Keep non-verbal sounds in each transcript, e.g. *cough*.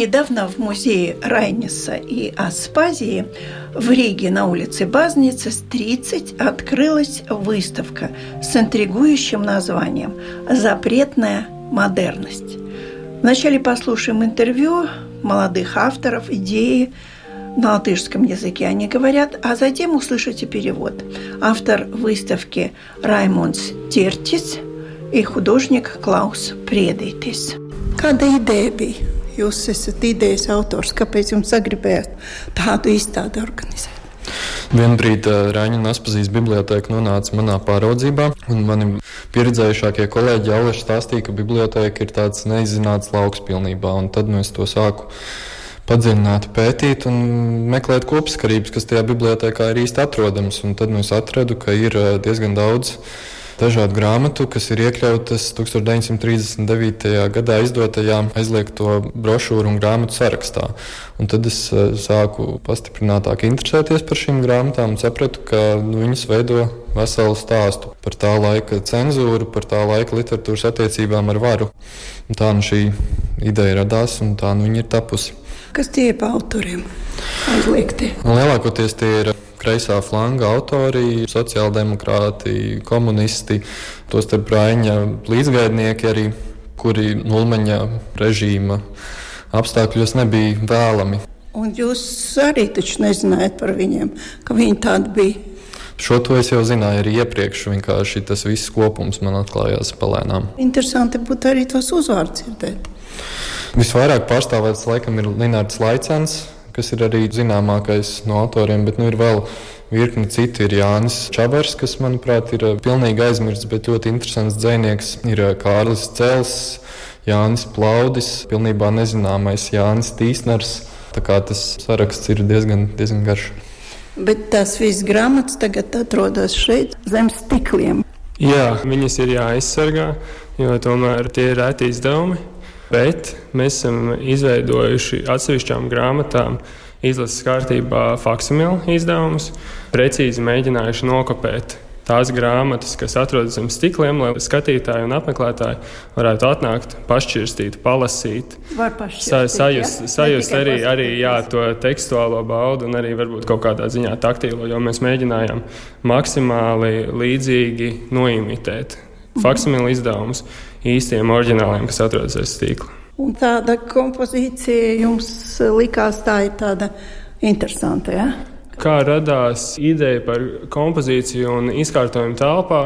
Недавно в музее Райниса и Аспазии в Риге на улице Базница 30 открылась выставка с интригующим названием «Запретная модерность». Вначале послушаем интервью молодых авторов, идеи на латышском языке они говорят, а затем услышите перевод. Автор выставки Раймонс Тертис и художник Клаус Предейтис. Ideja bija? Jūs esat idejas autors, kāpēc jums sagribējāt tādu izstādi organizēt? Vienbrīd Raņina Aspazīs biblioteka nonāca manā pāraudzībā, un mani pieredzējušākie kolēģi jau stāstīja, ka biblioteka ir tāds neizzināts lauks pilnībā, un tad nu es to sāku padziļināti pētīt un meklēt kopsakarības, kas tajā bibliotekā ir īsti atrodams. Un tad nu es atradu, ka ir diezgan daudz dažādu grāmatu, kas ir iekļautas 1939. gadā izdotajā aizliegto brošūru un grāmatu sarakstā. Un tad es eh, sāku pastiprinātāk interesēties par šīm grāmatām un sapratu, ka nu, viņas veido veselu stāstu par tā laika cenzūru, par tā laika literatūras attiecībām ar varu. Un tā nu šī ideja radās un tā nu viņa ir tapusi. Kas tie ir pa autoriem? Aizliegti. Lielākoties tie ir kreisā flanga autori, sociāldemokrāti, komunisti, tostarp Brāņa līdzgaidnieki arī, kuri Nulmeņa režīma apstākļos nebija vēlami. Un jūs arī taču nezinājāt par viņiem, ka viņi tādi bija. Šo to es jau zināju arī iepriekš. Vienkārši tas viss kopums man atklājās palēnām. Interesanti būtu arī tos uzvārdus dzirdēt. Visvairāk pārstāvēts laikam ir Linnārds Laicens, kas ir arī zināmākais no autoriem, bet nu, ir vēl virkni citu. Ir Jānis Čabers, kas, manuprāt, ir eh, pilnīgi aizmirsts, bet ļoti interesants dzinieks. Ir eh, Kārlis Cels, Jānis Plaudis, pilnībā nezināmais Jānis Tīsners. Tā kā tas saraksts ir diezgan, diezgan garš. Bet tās visas grāmatas tagad atrodas šeit, zem stikliem. Jā, viņas ir jāaizsargā, jo tomēr tie ir reti izdevumi bet mēs esam izveidojuši atsevišķām grāmatām izlases kārtībā faksimilu izdevumus, precīzi mēģinājuši nokopēt tās grāmatas, kas atrodas zem stikliem, lai skatītāji un apmeklētāji varētu atnākt, pašķirstīt, palasīt, sa, sajust, ja? sajust arī, arī jā, to tekstuālo baudu un arī varbūt kaut kādā ziņā taktīlo, jo mēs mēģinājām maksimāli līdzīgi noimitēt faksimilu izdevumus īstiem oriģināliem, kas atrodas aiz stīkla. Un tāda kompozīcija jums likās tā ir tāda interesanta. Ja? Kā radās ideja par kompozīciju un izkārtojumu telpā?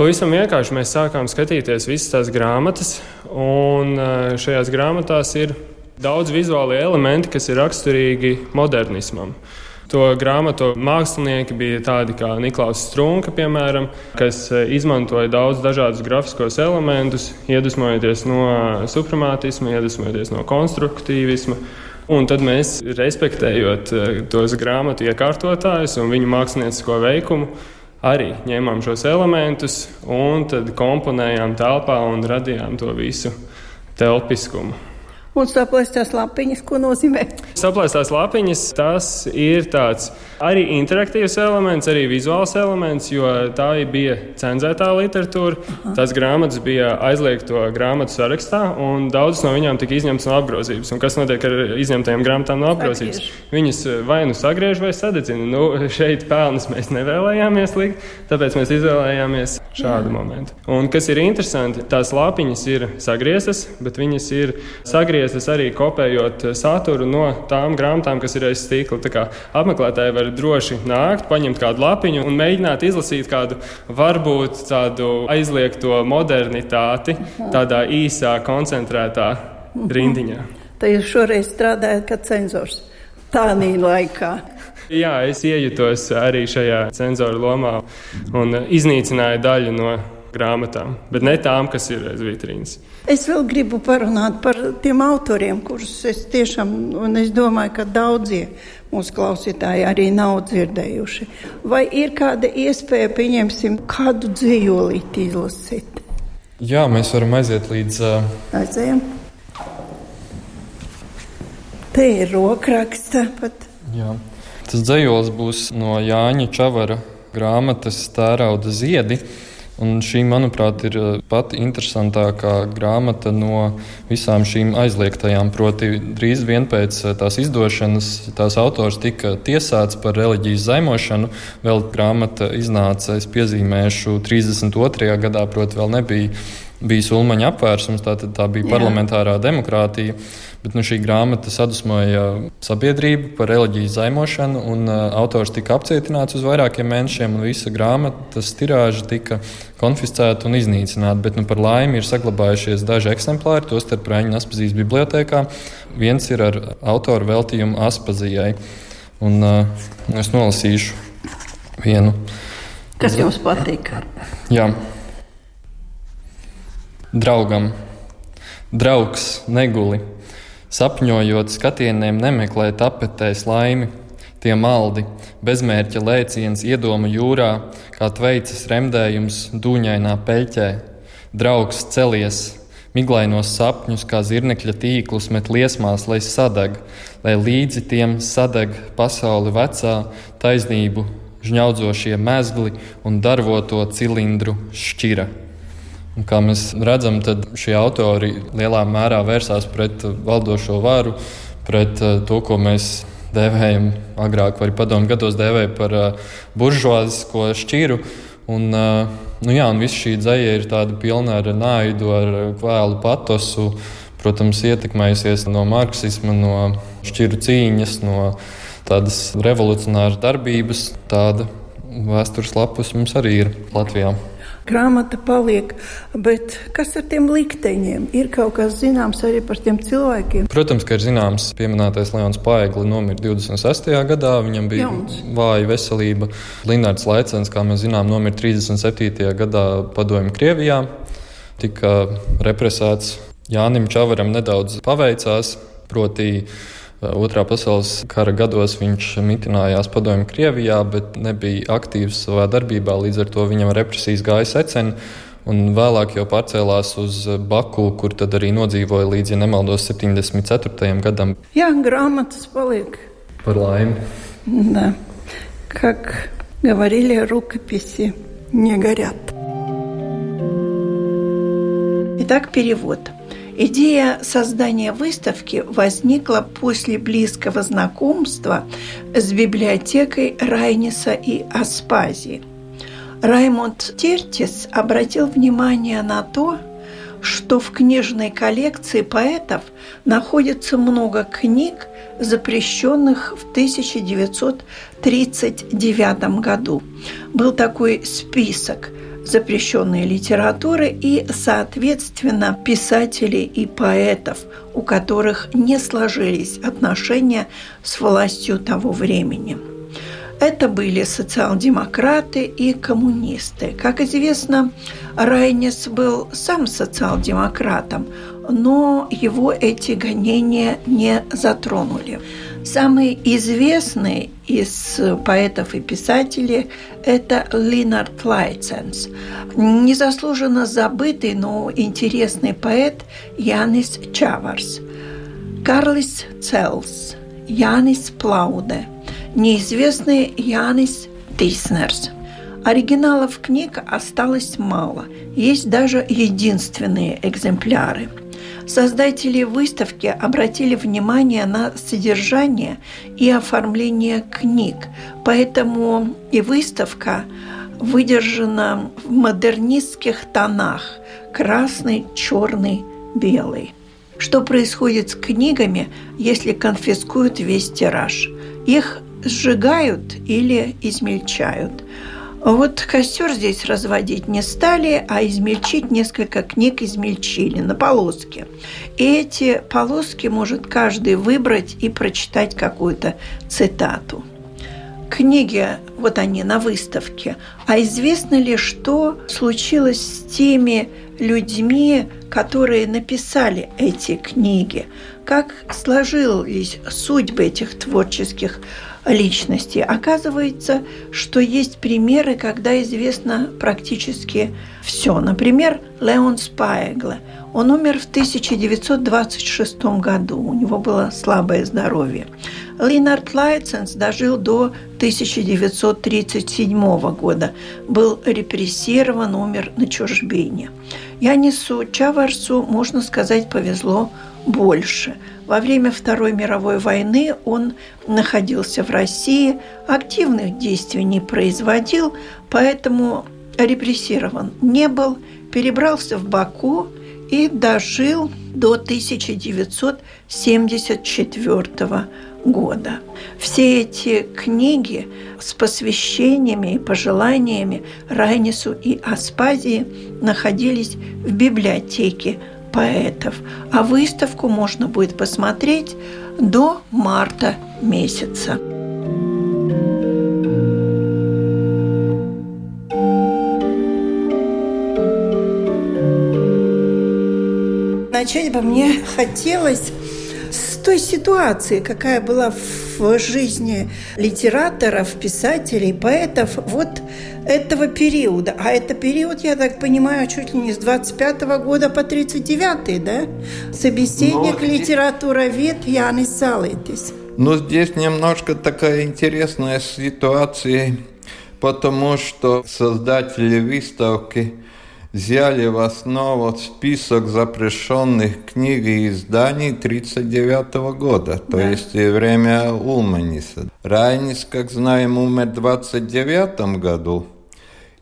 Pavisam vienkārši mēs sākām skatīties visas tās grāmatas, un eh, šajās grāmatās ir daudz vizuāli elementi, kas ir raksturīgi modernismam. To grāmatu mākslinieki bija tādi kā Niklaus Strunke, piemēram, kas e, izmantoja daudz dažādus grafiskos elementus, iedvesmojoties no supremātisma, iedvesmojoties no konstruktīvisma. Un tad mēs, respektējot e, tos grāmatu iekārtotājus un viņu māksliniecisko veikumu, arī ņēmām šos elementus un komponējām telpā un radījām to visu telpiskumu. Un saplēstās lapiņas, ko nozīmē? Saplēstās lapiņas, tas ir tāds arī interaktīvs elements, arī vizuāls elements, jo tā bija cenzētā literatūra. Aha. Tās grāmatas bija aizliegto grāmatu sarakstā, un daudzas no viņām tika izņemtas no apgrozības. Un kas notiek ar izņemtajām grāmatām no apgrozības? Sagriež. Viņas vai nu sagriež vai sadedzina. Nu, šeit pelnas mēs nevēlējāmies likt, tāpēc mēs izvēlējāmies šādu Jā. momentu. Un kas ir interesanti, tās lapiņas ir sagrieztas, bet viņas ir sagrieztas arī kopējot saturu no tām grāmatām, kas ir aiz stīkla. Tā kā apmeklētāji var droši nākt, paņemt kādu lapiņu un mēģināt izlasīt kādu varbūt tādu aizliegto modernitāti tādā īsā, koncentrētā rindiņā. Tā jūs šoreiz strādājat kā cenzors tādā laikā. Jā, es iejutos arī šajā cenzoru lomā un iznīcināju daļu no grāmatām, bet ne tām, kas ir aiz vitrīnas. Es vēl gribu parunāt par tiem autoriem, kurus es tiešām, un es domāju, ka daudzie mūsu klausītāji arī nav dzirdējuši. Vai ir kāda iespēja, pieņemsim, kādu dzīvolīti izlasīt? Jā, mēs varam aiziet līdz. Uh... Aizējam. Te ir rokraksta pat. Jā. Tas dzējols būs no Jāņa Čavara grāmatas Tērauda ziedi. Un šī, manuprāt, ir eh, pati interesantākā grāmata no visām šīm aizliegtajām. Proti, drīz vien pēc eh, tās izdošanas tās autors tika tiesāts par reliģijas zaimošanu. Vēl grāmata iznāca, es piezīmēšu, 32. gadā, proti, vēl nebija bijis Ulmaņa apvērsums, tā, tā bija Jā. parlamentārā demokrātija. Bet nu, šī grāmata sadusmoja sabiedrību par reliģijas zaimošanu, un uh, autors tika apcietināts uz vairākiem mēnešiem, un visa grāmatas tirāža tika konfiscēta un iznīcināta. Bet nu, par laimi ir saglabājušies daži eksemplāri, tostarp Raņa Aspazijas bibliotekā. Viens ir ar autoru veltījumu Aspazijai. Un, uh, es nolasīšu vienu. Kas jums patīk? Jā draugam. Draugs neguli, sapņojot skatieniem nemeklēt apetēs laimi, tie maldi, bezmērķa lēciens iedomu jūrā, kā tveicas remdējums dūņainā peļķē. Draugs celies, miglainos sapņus, kā zirnekļa tīklus met liesmās, lai sadeg, lai līdzi tiem sadeg pasauli vecā, taisnību, žņaudzošie mezgli un darvoto cilindru šķira. Un kā mēs redzam, tad šie autori lielā mērā vērsās pret valdošo varu, pret eh, to, ko mēs dēvējam agrāk, vai padomu gados dēvēja par uh, buržuāzisko šķiru. Un, uh, nu jā, un viss šī dzēja ir tāda pilna ar naidu, ar kvēlu patosu, protams, ietekmējusies no marksisma, no šķiru cīņas, no tādas revolucionāras darbības. Tāda vēstures lapus mums arī ir Latvijā grāmata paliek. Bet kas ar tiem likteņiem? Ir kaut kas zināms arī par tiem cilvēkiem? Protams, ka ir zināms, pieminētais Leons Paegli nomira 26. gadā. Viņam bija Jauns. vāja veselība. Linārds Laicens, kā mēs zinām, nomira 37. gadā padomju Krievijā. Tika represēts Jānim Čavaram nedaudz paveicās. Proti, Otrā pasaules kara gados viņš mitinājās padomju Krievijā, bet nebija aktīvs savā darbībā, līdz ar to viņam represijas gāja seceni. Un vēlāk jau pārcēlās uz Baku, kur tad arī nodzīvoja līdz, ja nemaldos, 74. gadam. Jā, grāmatas paliek. Par laimi. Да. Как говорили, рукописи не горят. Итак, перевод. Идея создания выставки возникла после близкого знакомства с библиотекой Райниса и Аспазии. Раймонд Тертис обратил внимание на то, что в книжной коллекции поэтов находится много книг, запрещенных в 1939 году. Был такой список – запрещенной литературы и, соответственно, писателей и поэтов, у которых не сложились отношения с властью того времени. Это были социал-демократы и коммунисты. Как известно, Райнес был сам социал-демократом, но его эти гонения не затронули. Самый известный из поэтов и писателей – это Линард Лайценс. Незаслуженно забытый, но интересный поэт Янис Чаварс. Карлис Целс, Янис Плауде, неизвестный Янис Тиснерс. Оригиналов книг осталось мало, есть даже единственные экземпляры – Создатели выставки обратили внимание на содержание и оформление книг, поэтому и выставка выдержана в модернистских тонах – красный, черный, белый. Что происходит с книгами, если конфискуют весь тираж? Их сжигают или измельчают – вот костер здесь разводить не стали, а измельчить несколько книг измельчили на полоски. И эти полоски может каждый выбрать и прочитать какую-то цитату. книги, вот они на выставке, а известно ли, что случилось с теми людьми, которые написали эти книги? Как сложились судьбы этих творческих личностей? Оказывается, что есть примеры, когда известно практически все. Например, Леон Спайгле. Он умер в 1926 году, у него было слабое здоровье. Линард Лайценс дожил до 1937 года, был репрессирован, умер на чужбине. Янису Чаварсу, можно сказать, повезло больше. Во время Второй мировой войны он находился в России, активных действий не производил, поэтому репрессирован не был, перебрался в Баку и дожил до 1974 года. Все эти книги с посвящениями и пожеланиями Райнису и Аспазии находились в библиотеке поэтов, а выставку можно будет посмотреть до марта месяца. Начать бы мне хотелось той ситуации, какая была в жизни литераторов, писателей, поэтов вот этого периода. А это период, я так понимаю, чуть ли не с 25 -го года по 39 да? Собеседник, литература вид Янис Залитис. Ну, здесь немножко такая интересная ситуация, потому что создатели выставки – взяли в основу список запрещенных книг и изданий 1939 года, то да. есть время Улманиса. Райнис, как знаем, умер в 1929 году.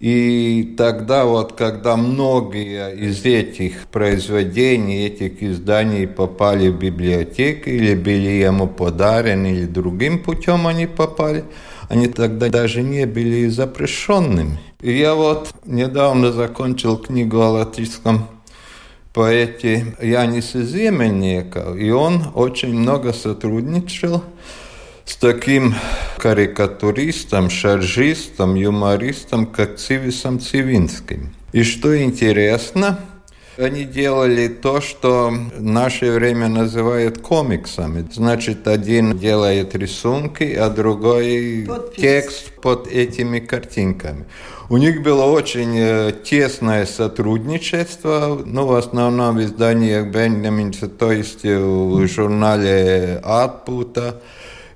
И тогда вот, когда многие из этих произведений, этих изданий попали в библиотеку или были ему подарены, или другим путем они попали, они тогда даже не были запрещенными. Я вот недавно закончил книгу о латышском поэте Янисе Земельника, и он очень много сотрудничал с таким карикатуристом, шаржистом, юмористом, как Цивисом Цивинским. И что интересно, они делали то, что в наше время называют комиксами. Значит, один делает рисунки, а другой Подпись. текст под этими картинками. У них было очень э, тесное сотрудничество, ну, в основном в изданиях Бенджаминса, то есть в журнале «Атпута»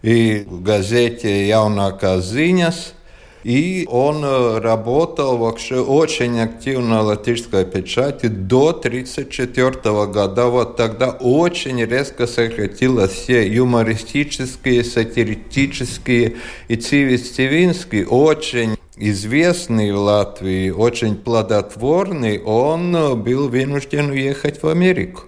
и в газете «Яунака Ziņas». И он э, работал вообще очень активно в латышской печати до 1934 года. Вот тогда очень резко сократилось все юмористические, сатирические и Цивис Цивинский очень известный в Латвии, очень плодотворный, он э, был вынужден уехать в Америку.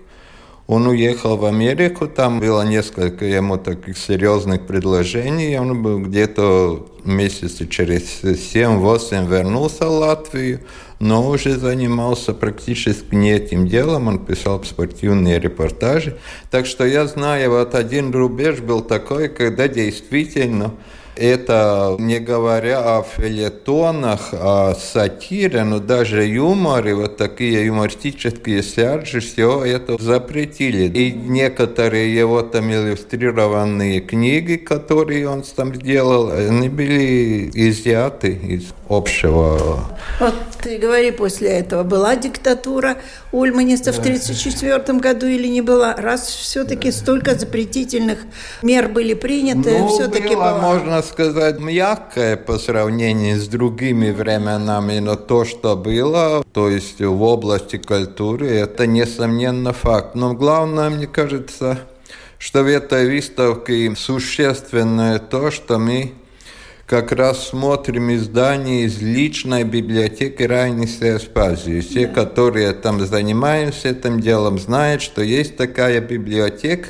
Он уехал в Америку, там было несколько ему таких серьезных предложений, он был где-то месяца через 7-8 вернулся в Латвию, но уже занимался практически не этим делом, он писал спортивные репортажи. Так что я знаю, вот один рубеж был такой, когда действительно это не говоря о филетонах, о сатире, но даже юморе, вот такие юмористические сяржи, все это запретили. И некоторые его там иллюстрированные книги, которые он там сделал, они были изъяты из общего. Вот ты говори после этого, была диктатура Ульманиста в 1934 году или не была? Раз все-таки столько запретительных мер были приняты, ну, все-таки была, была. можно сказать, мягкое по сравнению с другими временами, но то, что было, то есть в области культуры, это несомненно факт. Но главное, мне кажется, что в этой выставке существенное то, что мы как раз смотрим издания из личной библиотеки Райниса Аспазии. Все, которые там занимаются этим делом, знают, что есть такая библиотека,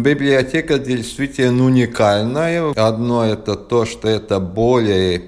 Библиотека действительно уникальная. Одно это то, что это более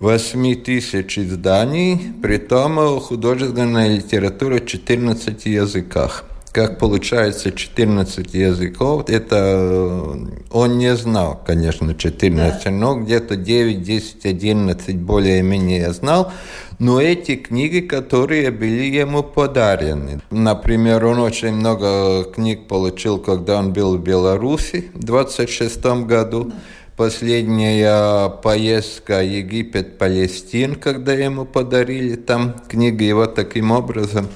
8 тысяч изданий, при том художественная литература в 14 языках. Как получается 14 языков, это э, он не знал, конечно, 14, да. но где-то 9, 10, 11 более-менее знал. Но эти книги, которые были ему подарены. Например, он очень много книг получил, когда он был в Беларуси в 26 году. Да. Последняя поездка Египет-Палестин, когда ему подарили там книги, и вот таким образом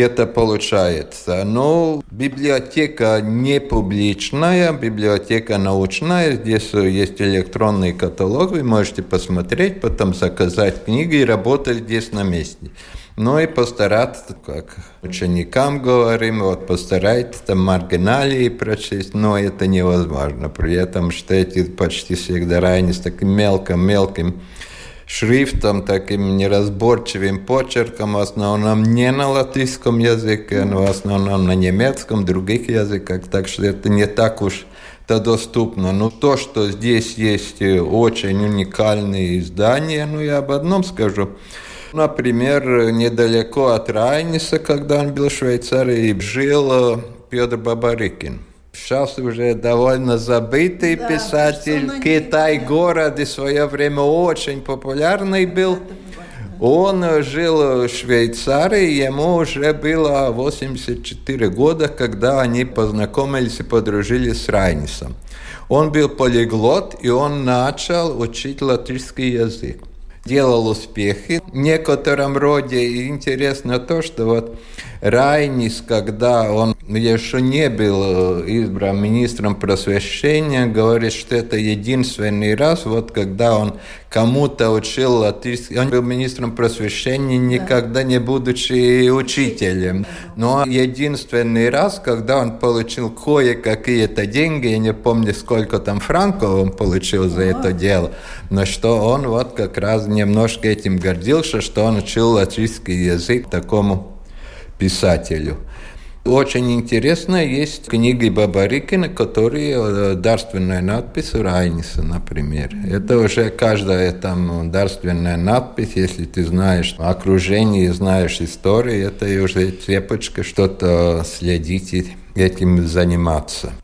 это получается. Но библиотека не публичная, библиотека научная. Здесь есть электронный каталог, вы можете посмотреть, потом заказать книги и работать здесь на месте. Ну и постараться, как ученикам говорим, вот постарайтесь там маргиналии прочесть, но это невозможно. При этом читайте почти всегда ранее с таким мелким-мелким шрифтом, таким неразборчивым почерком, в основном не на латышском языке, но в основном на немецком, других языках, так что это не так уж это доступно. Но то, что здесь есть очень уникальные издания, ну я об одном скажу. Например, недалеко от Райниса, когда он был в Швейцарии, жил Петр Бабарыкин сейчас уже довольно забытый да, писатель. Китай город и в свое время очень популярный был. Он жил в Швейцарии, ему уже было 84 года, когда они познакомились и подружились с Райнисом. Он был полиглот, и он начал учить латышский язык. Делал успехи. В некотором роде интересно то, что вот Райнис, когда он еще не был э, избран министром просвещения, говорит, что это единственный раз, вот когда он кому-то учил латышский. Он был министром просвещения, никогда не будучи учителем. Но единственный раз, когда он получил кое-какие-то деньги, я не помню, сколько там франков он получил за это дело, но что он вот как раз немножко этим гордился, что он учил латышский язык такому писателю. Очень интересно, есть книги Бабарикина, которые э, дарственная надпись Райниса, например. Это уже каждая там дарственная надпись, если ты знаешь окружение, знаешь историю, это уже цепочка, что-то следить этим заниматься.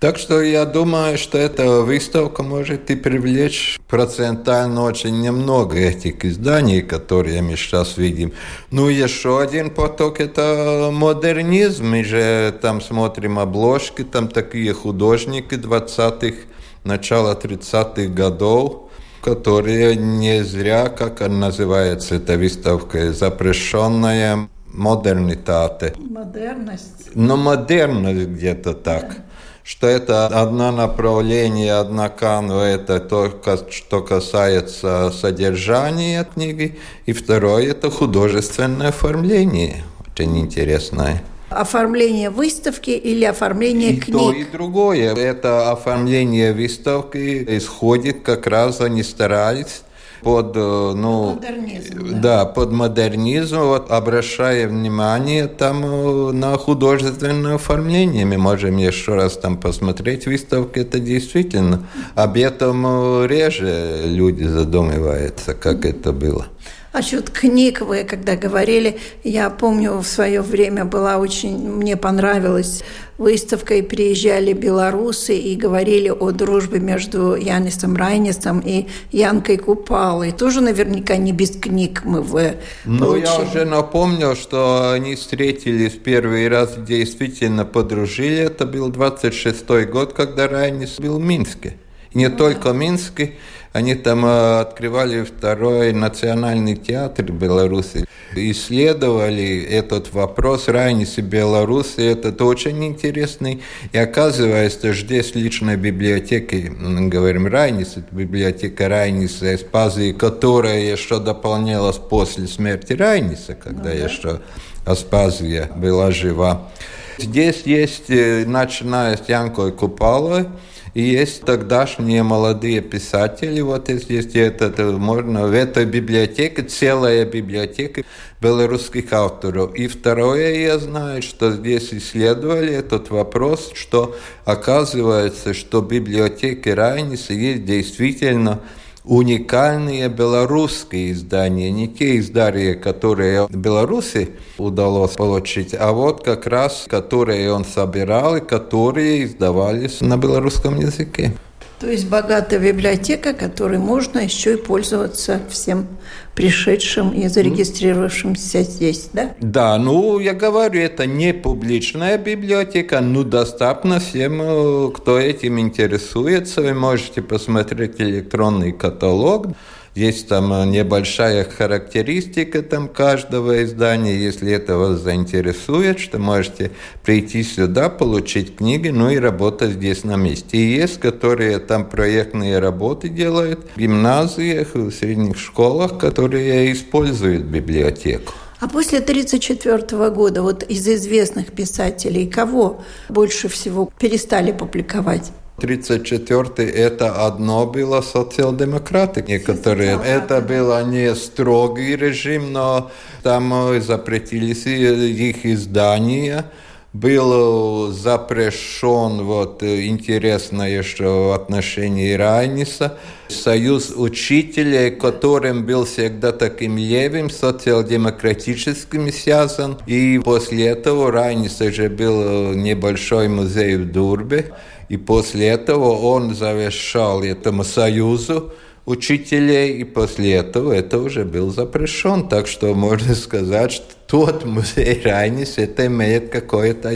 Так что я думаю, что эта выставка может и привлечь процентально очень немного этих изданий, которые мы сейчас видим. Ну, еще один поток – это модернизм. Мы же там смотрим обложки, там такие художники 20-х, начала 30-х годов, которые не зря, как она называется, эта выставка, запрещенная модернитате. Модерность. Но модерность где-то так. Да что это одно направление, одна канва, это только что касается содержания книги, и второе – это художественное оформление, очень интересное. Оформление выставки или оформление и книг? И то, и другое. Это оформление выставки исходит как раз, они старались под, э, ну, модернизм, да. да, под модернизм, вот, обращая внимание там э, на художественное оформление. Мы можем еще раз там посмотреть выставки, это действительно. Об этом э, реже люди задумываются, как это было. А Насчет книг вы, когда говорили, я помню, в свое время была очень, мне понравилась выставка, и приезжали белорусы и говорили о дружбе между Янисом Райнисом и Янкой Купалой. Тоже наверняка не без книг мы в Ну, я уже напомнил, что они встретились первый раз, действительно подружили. Это был 26-й год, когда Райнис был в Минске. И не ну, только в Минске, они там э, открывали второй национальный театр Беларуси, исследовали этот вопрос Райнисы Беларуси. Это очень интересный. И оказывается, здесь личной библиотеки, говорим Райнис, библиотека Райниса Эспазии, которая еще дополнялась после смерти Райниса, когда ну, да. еще Аспазия была жива. Здесь есть, э, начиная с Янкой Купалой, и есть тогдашние молодые писатели, вот здесь это, можно, в этой библиотеке, целая библиотека белорусских авторов. И второе, я знаю, что здесь исследовали этот вопрос, что оказывается, что в библиотеке Райниса есть действительно уникальные белорусские издания, не те издания, которые в Беларуси удалось получить, а вот как раз, которые он собирал и которые издавались на белорусском языке. То есть богатая библиотека, которой можно еще и пользоваться всем пришедшим и зарегистрировавшимся здесь, да? Да, ну, я говорю, это не публичная библиотека, но доступна всем, э, кто этим интересуется. Вы можете посмотреть электронный каталог. Есть там э, небольшая характеристика там каждого издания. Если это вас заинтересует, что можете прийти сюда, получить книги, ну и работать здесь на месте. И есть, которые там проектные работы делают в гимназиях, в средних школах, которые используют библиотеку. А после 1934 года вот из известных писателей кого больше всего перестали публиковать? 34 это одно было социал-демократы некоторые. Это было не строгий режим, но там запретились их издания. Был запрещен, вот интересно еще в отношении Райниса, союз учителей, которым был всегда таким левым, социал-демократическим связан. И после этого Райниса же был небольшой музей в Дурбе. И после этого он завещал этому союзу учителей, и после этого это уже был запрещен. Так что можно *laughs* сказать, что тот музей Райнис это имеет какое-то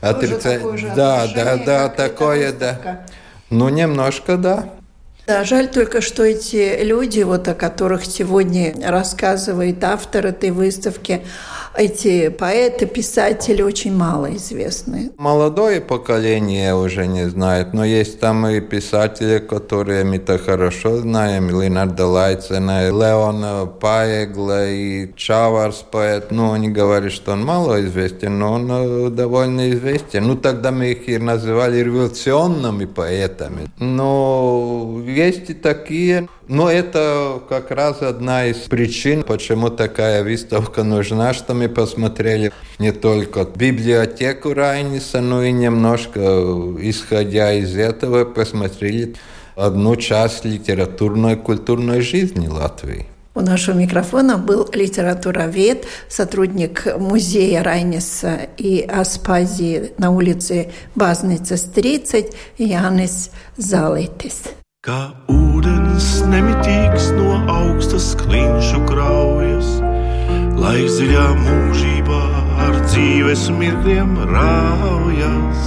отрицание. Да, да, да, такое, да. Ну, немножко, да. Да, жаль только, что эти люди, вот о которых сегодня рассказывает автор этой выставки, эти поэты, писатели очень мало известны. Молодое поколение уже не знает, но есть там и писатели, которые мы-то хорошо знаем, Леонардо Лайцена, Леон Паегла и Чаварс поэт. Ну, они говорят, что он мало известен, но он э, довольно известен. Ну, тогда мы их и называли революционными поэтами. Но есть и такие. Но это как раз одна из причин, почему такая выставка нужна, что мы посмотрели не только библиотеку Райниса, но и немножко, исходя из этого, посмотрели одну часть литературной и культурной жизни Латвии. У нашего микрофона был литературовед, сотрудник музея Райниса и Аспазии на улице Базница, 30, Янис Залитис. Kā ūdens nemitīgs no augstas klinšu kraujas, lai dziļā mūžībā ar dzīves mirkļiem raujas.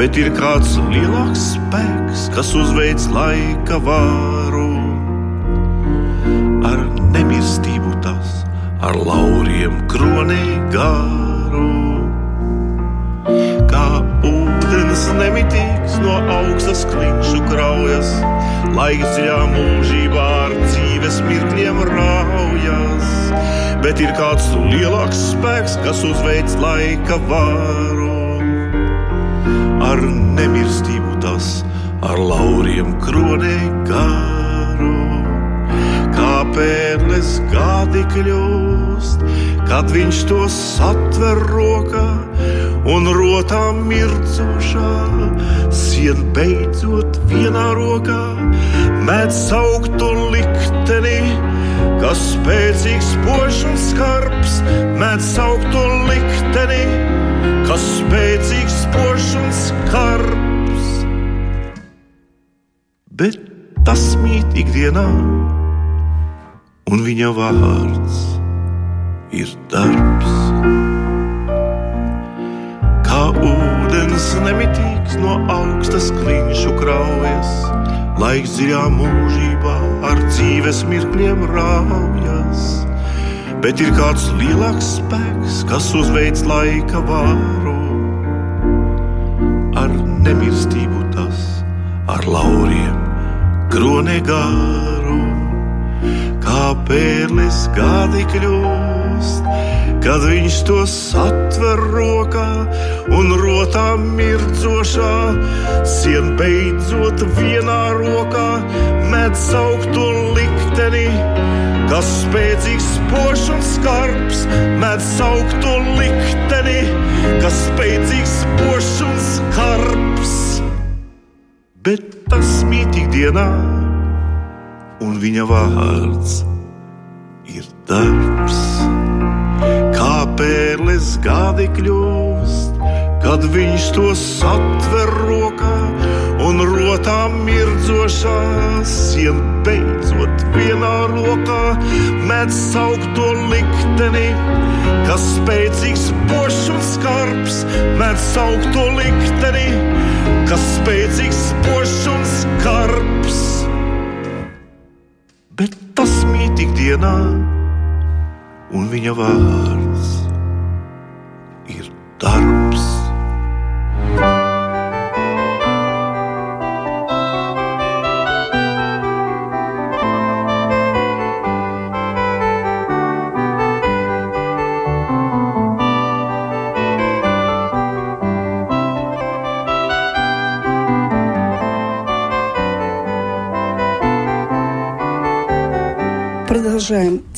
Bet ir kāds lielāks spēks, kas uzveic laika vāru. Ar nemirstību tas, ar lauriem kronē garu. Kā ūdens nemitīgs no augstas klinšu kraujas, laiks dziļā mūžībā ar dzīves mirkļiem raujas. Bet ir kāds lielāks spēks, kas uzveic laika varu. Ar nemirstību tas, ar lauriem kronē garu. Kā pērles gadi kļūst, kad viņš to satver rokā un rotā mircošā, sien beidzot vienā rokā, met sauktu likteni, kas spēcīgs un skarbs, met sauktu likteni, kas spēcīgs un skarbs. Bet tas mīt ikdienā, un viņa vārds ir darbs ūdens nemitīgs no augstas kliņšu kraujas. Laiks dziļā mūžībā ar dzīves mirkļiem raujas. Bet ir kāds lielāks spēks, kas uzveic laika vāru. Ar nemirstību tas, ar lauriem kronē garu, kā pērles gadi kļūst kad viņš to satver rokā un rotā mirdzošā, sien beidzot vienā rokā met saukto likteni. Kas spēcīgs, spožs un skarbs, met saukto likteni, kas spēcīgs, spožs un skarbs. Bet tas mīt ikdienā, un viņa vārds ir darbs. Pērles gadi kļūst, kad viņš to satver rokā un rotā mirdzošās, sien beidzot vienā rokā met saukto likteni, kas spēcīgs, pošs un skarbs, met saukto likteni, kas spēcīgs, pošs un skarbs. Bet tas mīt ikdienā, un viņa vārds darbs.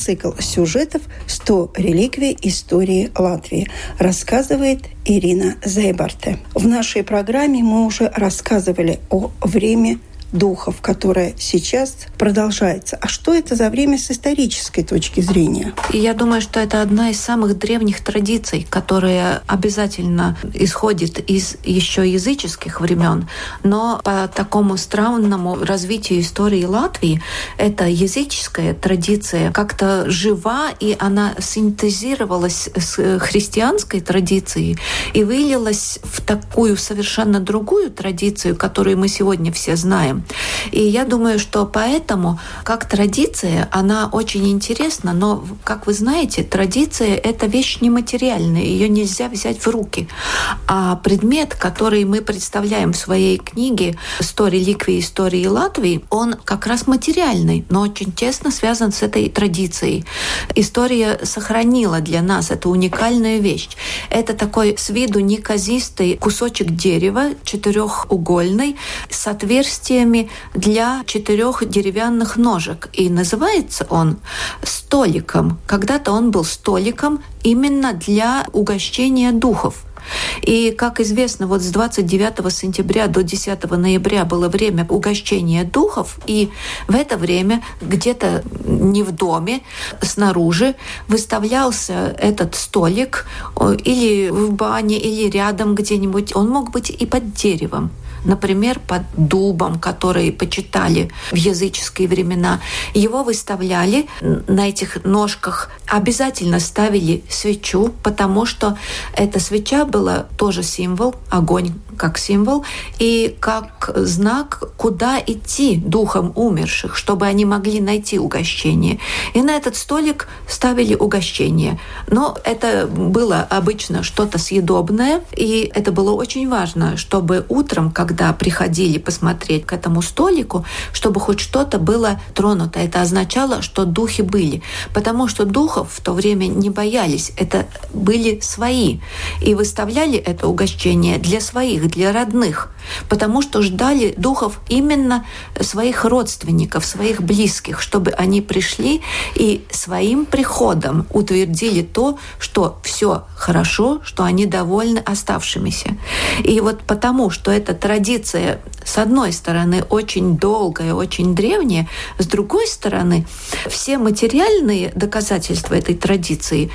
Цикл сюжетов «100 реликвий истории Латвии», рассказывает Ирина Зейбарте. В нашей программе мы уже рассказывали о время духов, которое сейчас продолжается. А что это за время с исторической точки зрения? Я думаю, что это одна из самых древних традиций, которая обязательно исходит из еще языческих времен. Но по такому странному развитию истории Латвии эта языческая традиция как-то жива, и она синтезировалась с христианской традицией и вылилась в такую совершенно другую традицию, которую мы сегодня все знаем. И я думаю, что поэтому, как традиция, она очень интересна, но, как вы знаете, традиция — это вещь нематериальная, ее нельзя взять в руки. А предмет, который мы представляем в своей книге «100 реликвий истории Латвии», он как раз материальный, но очень тесно связан с этой традицией. История сохранила для нас эту уникальную вещь. Это такой с виду неказистый кусочек дерева, четырехугольный, с отверстиями формами для четырех деревянных ножек. И называется он столиком. Когда-то он был столиком именно для угощения духов. И, как известно, вот с 29 сентября до 10 ноября было время угощения духов, и в это время где-то не в доме, снаружи выставлялся этот столик или в бане, или рядом где-нибудь. Он мог быть и под деревом например, под дубом, который почитали в языческие времена. Его выставляли на этих ножках, обязательно ставили свечу, потому что эта свеча была тоже символ, огонь как символ, и как знак, куда идти духом умерших, чтобы они могли найти угощение. И на этот столик ставили угощение. Но это было обычно что-то съедобное, и это было очень важно, чтобы утром, когда приходили посмотреть к этому столику, чтобы хоть что-то было тронуто. Это означало, что духи были. Потому что духов в то время не боялись. Это были свои. И выставляли это угощение для своих, для родных. Потому что ждали духов именно своих родственников, своих близких, чтобы они пришли и своим приходом утвердили то, что все хорошо, что они довольны оставшимися. И вот потому, что традиция традиция, с одной стороны, очень долгая, очень древняя, с другой стороны, все материальные доказательства этой традиции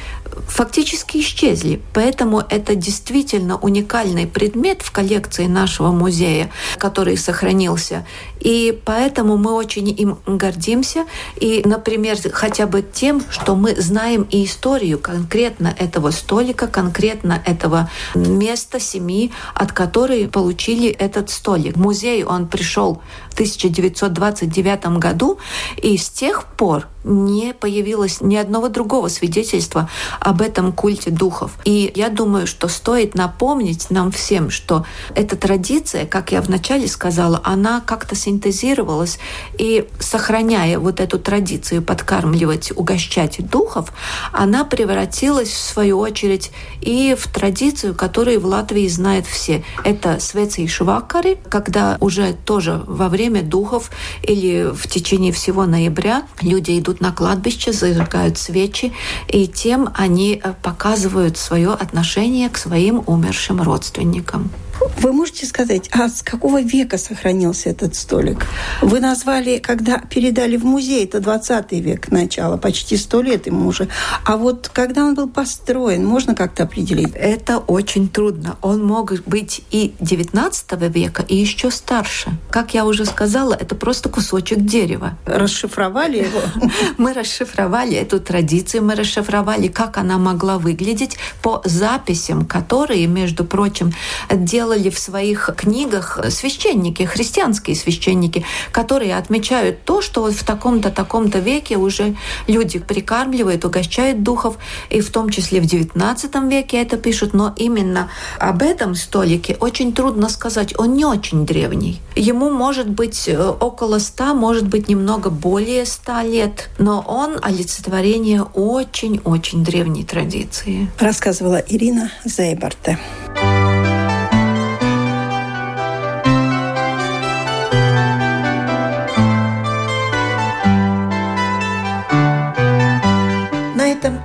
фактически исчезли. Поэтому это действительно уникальный предмет в коллекции нашего музея, который сохранился. И поэтому мы очень им гордимся. И, например, хотя бы тем, что мы знаем и историю конкретно этого столика, конкретно этого места семьи, от которой получили этот столик. В музей он пришел в 1929 году, и с тех пор не появилось ни одного другого свидетельства об этом культе духов. И я думаю, что стоит напомнить нам всем, что эта традиция, как я вначале сказала, она как-то синтезировалась, и сохраняя вот эту традицию подкармливать, угощать духов, она превратилась в свою очередь и в традицию, которую в Латвии знают все. Это свецы и швакары, когда уже тоже во время духов или в течение всего ноября люди идут на кладбище, зажигают свечи, и тем они э, показывают свое отношение к своим умершим родственникам. Вы можете сказать, а с какого века сохранился этот столик? Вы назвали, когда передали в музей, это 20 век начало, почти сто лет ему уже. А вот когда он был построен, можно как-то определить? Это очень трудно. Он мог быть и 19 века, и еще старше. Как я уже сказала, это просто кусочек дерева. Расшифровали его? *laughs* Мы расшифровали эту традицию, мы расшифровали, как она могла выглядеть по записям, которые, между прочим, делали в своих книгах священники, христианские священники, которые отмечают то, что вот в таком-то, таком-то веке уже люди прикармливают, угощают духов, и в том числе в XIX веке это пишут, но именно об этом столике очень трудно сказать, он не очень древний. Ему может быть около ста, может быть немного более ста лет, но он олицетворение очень-очень древней традиции. Рассказывала Ирина Зейбарте. На этом